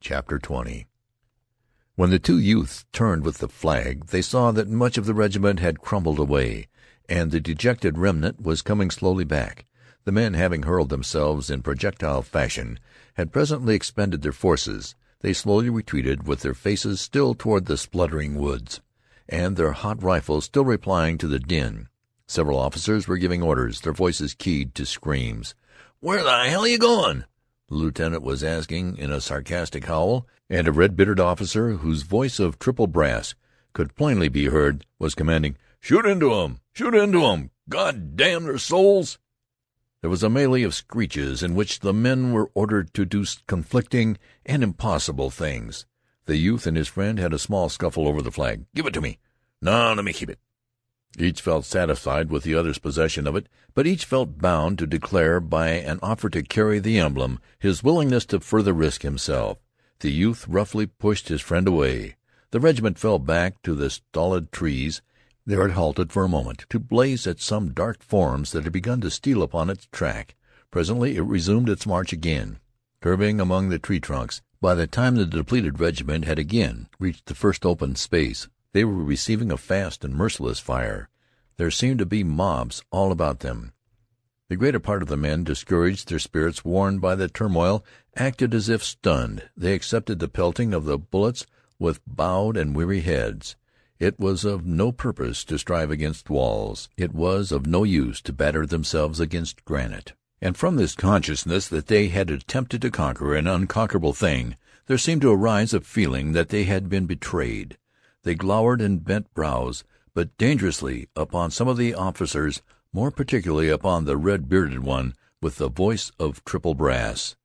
CHAPTER XX When the two youths turned with the flag they saw that much of the regiment had crumbled away, and the dejected remnant was coming slowly back. The men, having hurled themselves in projectile fashion, had presently expended their forces. They slowly retreated, with their faces still toward the spluttering woods, and their hot rifles still replying to the din. Several officers were giving orders, their voices keyed to screams. "Where the hell are you goin'?" The lieutenant was asking in a sarcastic howl, and a red-bearded officer, whose voice of triple brass could plainly be heard, was commanding, "Shoot into 'em! Shoot into 'em! God damn their souls!" There was a melee of screeches in which the men were ordered to do conflicting and impossible things. The youth and his friend had a small scuffle over the flag. "Give it to me." "No, let me keep it." Each felt satisfied with the other's possession of it, but each felt bound to declare by an offer to carry the emblem his willingness to further risk himself. The youth roughly pushed his friend away. The regiment fell back to the stolid trees. There it halted for a moment to blaze at some dark forms that had begun to steal upon its track. Presently it resumed its march again, curving among the tree trunks. By the time the depleted regiment had again reached the first open space they were receiving a fast and merciless fire. There seemed to be mobs all about them. The greater part of the men, discouraged, their spirits worn by the turmoil, acted as if stunned. They accepted the pelting of the bullets with bowed and weary heads. It was of no purpose to strive against walls. It was of no use to batter themselves against granite. And from this consciousness that they had attempted to conquer an unconquerable thing, there seemed to arise a feeling that they had been betrayed. They glowered and bent brows, but dangerously, upon some of the officers, more particularly upon the red-bearded one with the voice of triple brass.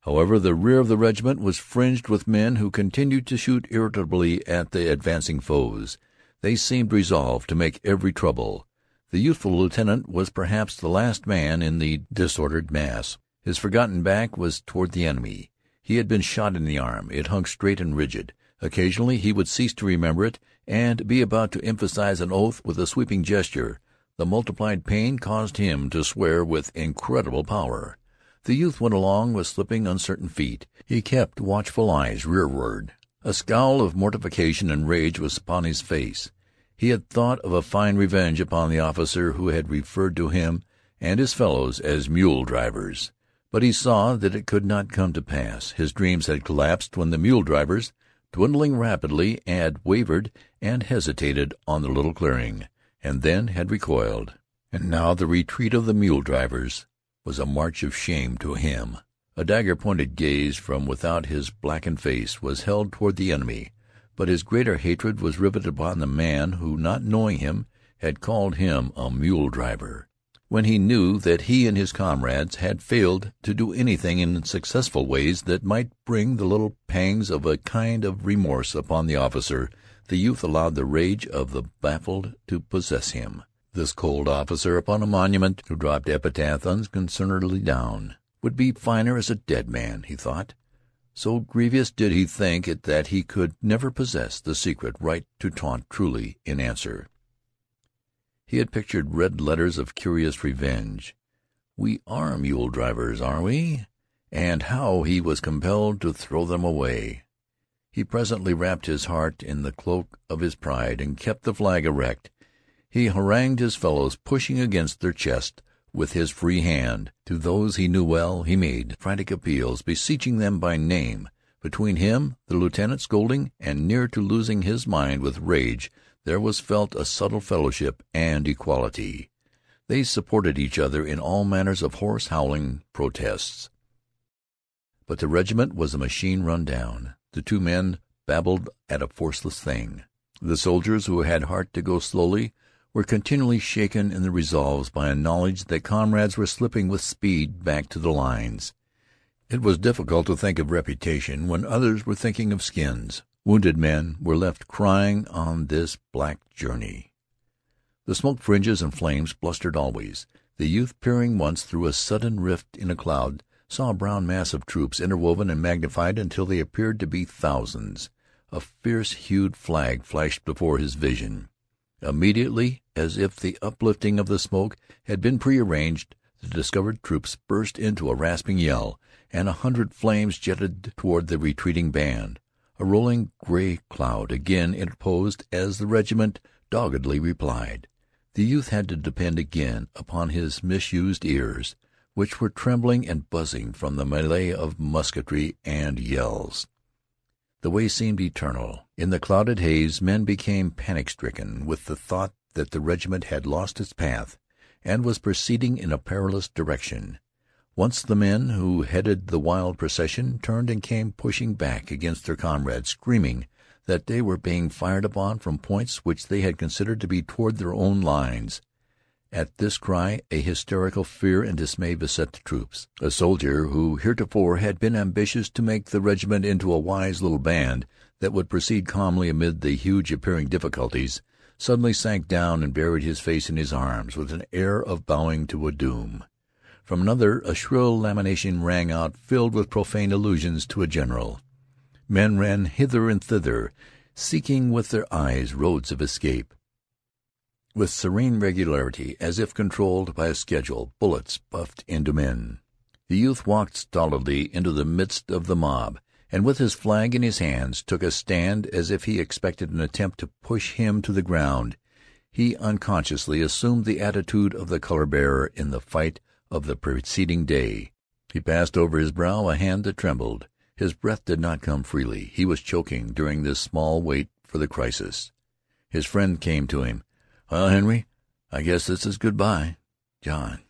However, the rear of the regiment was fringed with men who continued to shoot irritably at the advancing foes. They seemed resolved to make every trouble. The youthful lieutenant was perhaps the last man in the disordered mass. His forgotten back was toward the enemy. He had been shot in the arm. It hung straight and rigid. Occasionally he would cease to remember it, and be about to emphasize an oath with a sweeping gesture. The multiplied pain caused him to swear with incredible power. The youth went along with slipping, uncertain feet. He kept watchful eyes rearward. A scowl of mortification and rage was upon his face. He had thought of a fine revenge upon the officer who had referred to him and his fellows as mule drivers. But he saw that it could not come to pass. His dreams had collapsed when the mule drivers dwindling rapidly, had wavered and hesitated on the little clearing, and then had recoiled. And now the retreat of the mule drivers was a march of shame to him. A dagger-pointed gaze from without his blackened face was held toward the enemy, but his greater hatred was riveted upon the man who, not knowing him, had called him a mule driver when he knew that he and his comrades had failed to do anything in successful ways that might bring the little pangs of a kind of remorse upon the officer, the youth allowed the rage of the baffled to possess him. This cold officer upon a monument, who dropped epitaph unconcernedly down, would be finer as a dead man, he thought. So grievous did he think it that he could never possess the secret right to taunt truly in answer. He had pictured red letters of curious revenge. "We are mule drivers, are we?" and how he was compelled to throw them away. He presently wrapped his heart in the cloak of his pride and kept the flag erect. He harangued his fellows, pushing against their chests with his free hand. To those he knew well he made frantic appeals, beseeching them by name. Between him, the lieutenant, scolding, and near to losing his mind with rage there was felt a subtle fellowship and equality. They supported each other in all manners of hoarse, howling protests. But the regiment was a machine run down. The two men babbled at a forceless thing. The soldiers who had heart to go slowly were continually shaken in their resolves by a knowledge that comrades were slipping with speed back to the lines. It was difficult to think of reputation when others were thinking of skins. Wounded men were left crying on this black journey. The smoke fringes and flames blustered always. The youth, peering once through a sudden rift in a cloud, saw a brown mass of troops interwoven and magnified until they appeared to be thousands. A fierce-hued flag flashed before his vision. Immediately, as if the uplifting of the smoke had been prearranged, the discovered troops burst into a rasping yell, and a hundred flames jetted toward the retreating band. A rolling gray cloud again interposed as the regiment doggedly replied. The youth had to depend again upon his misused ears, which were trembling and buzzing from the melee of musketry and yells. The way seemed eternal. In the clouded haze men became panic-stricken with the thought that the regiment had lost its path and was proceeding in a perilous direction. Once the men who headed the wild procession turned and came pushing back against their comrades, screaming that they were being fired upon from points which they had considered to be toward their own lines. At this cry a hysterical fear and dismay beset the troops. A soldier who heretofore had been ambitious to make the regiment into a wise little band that would proceed calmly amid the huge appearing difficulties, suddenly sank down and buried his face in his arms with an air of bowing to a doom. From another a shrill lamentation rang out, filled with profane allusions to a general. Men ran hither and thither, seeking with their eyes roads of escape. With serene regularity, as if controlled by a schedule, bullets buffed into men. The youth walked stolidly into the midst of the mob, and with his flag in his hands took a stand as if he expected an attempt to push him to the ground. He unconsciously assumed the attitude of the color bearer in the fight of the preceding day. He passed over his brow a hand that trembled. His breath did not come freely. He was choking during this small wait for the crisis. His friend came to him. "Well, Henry, I guess this is good bye. John."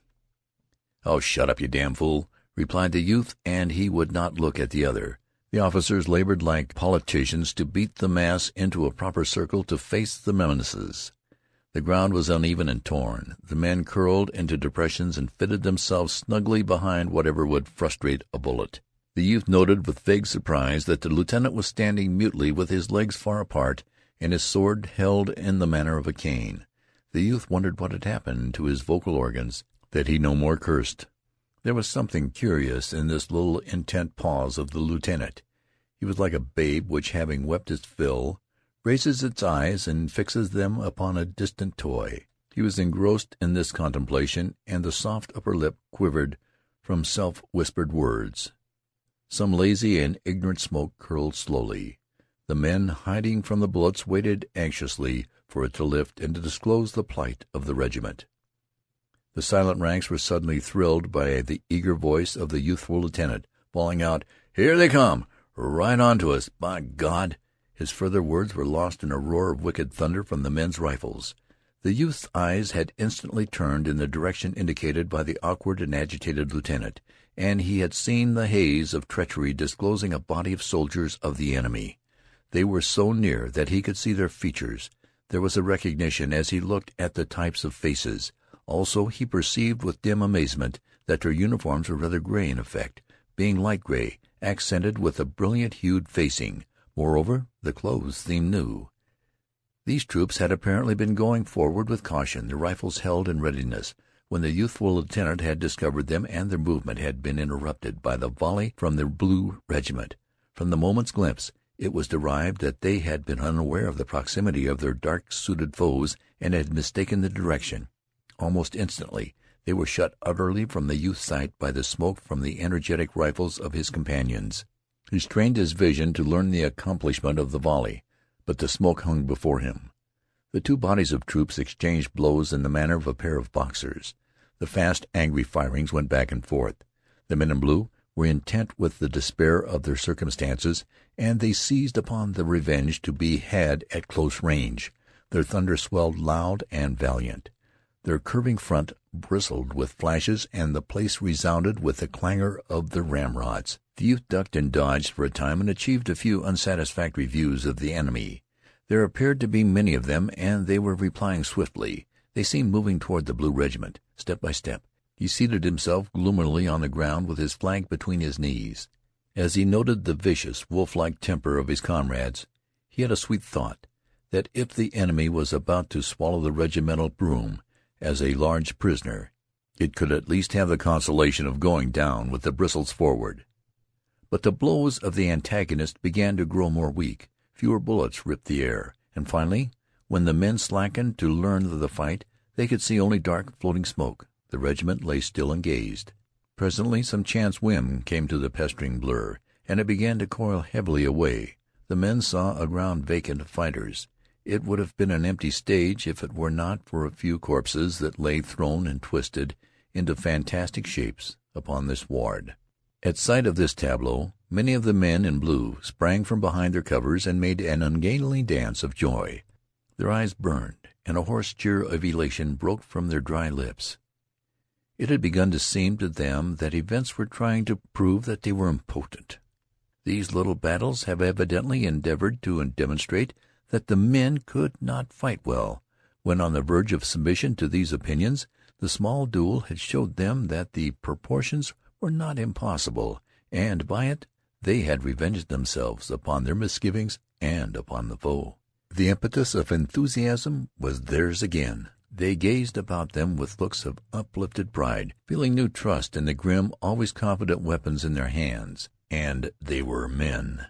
"Oh, shut up, you damn fool," replied the youth, and he would not look at the other. The officers labored like politicians to beat the mass into a proper circle to face the menaces. The ground was uneven and torn. The men curled into depressions and fitted themselves snugly behind whatever would frustrate a bullet. The youth noted with vague surprise that the lieutenant was standing mutely with his legs far apart and his sword held in the manner of a cane. The youth wondered what had happened to his vocal organs that he no more cursed. There was something curious in this little intent pause of the lieutenant. He was like a babe which, having wept its fill, raises its eyes and fixes them upon a distant toy. He was engrossed in this contemplation, and the soft upper lip quivered from self-whispered words. Some lazy and ignorant smoke curled slowly. The men, hiding from the bullets, waited anxiously for it to lift and to disclose the plight of the regiment. The silent ranks were suddenly thrilled by the eager voice of the youthful lieutenant, bawling out, "Here they come! Right on to us, by God!" His further words were lost in a roar of wicked thunder from the men's rifles. The youth's eyes had instantly turned in the direction indicated by the awkward and agitated lieutenant, and he had seen the haze of treachery disclosing a body of soldiers of the enemy. They were so near that he could see their features. There was a recognition as he looked at the types of faces. Also he perceived with dim amazement that their uniforms were rather gray in effect, being light gray, accented with a brilliant hued facing. Moreover, the clothes seemed new. These troops had apparently been going forward with caution, their rifles held in readiness, when the youthful lieutenant had discovered them, and their movement had been interrupted by the volley from the blue regiment. From the moment's glimpse it was derived that they had been unaware of the proximity of their dark-suited foes and had mistaken the direction. Almost instantly they were shut utterly from the youth's sight by the smoke from the energetic rifles of his companions. He strained his vision to learn the accomplishment of the volley, but the smoke hung before him. The two bodies of troops exchanged blows in the manner of a pair of boxers. The fast, angry firings went back and forth. The men in blue were intent with the despair of their circumstances, and they seized upon the revenge to be had at close range. Their thunder swelled loud and valiant. Their curving front bristled with flashes, and the place resounded with the clangor of their ramrods. The youth ducked and dodged for a time and achieved a few unsatisfactory views of the enemy. There appeared to be many of them, and they were replying swiftly. They seemed moving toward the blue regiment, step by step. He seated himself gloomily on the ground with his flag between his knees. As he noted the vicious, wolf-like temper of his comrades, he had a sweet thought that if the enemy was about to swallow the regimental broom as a large prisoner, it could at least have the consolation of going down with the bristles forward. But the blows of the antagonist began to grow more weak. Fewer bullets ripped the air, and finally, when the men slackened to learn of the fight, they could see only dark, floating smoke. The regiment lay still and gazed. Presently some chance whim came to the pestering blur, and it began to coil heavily away. The men saw a ground vacant of fighters. It would have been an empty stage if it were not for a few corpses that lay thrown and twisted into fantastic shapes upon this sward. At sight of this tableau many of the men in blue sprang from behind their covers and made an ungainly dance of joy. Their eyes burned, and a hoarse cheer of elation broke from their dry lips. It had begun to seem to them that events were trying to prove that they were impotent. These little battles have evidently endeavored to demonstrate that the men could not fight well. When on the verge of submission to these opinions, the small duel had showed them that the proportions were not impossible, and by it they had revenged themselves upon their misgivings and upon the foe. The impetus of enthusiasm was theirs again. They gazed about them with looks of uplifted pride, feeling new trust in the grim, always confident weapons in their hands. And they were men.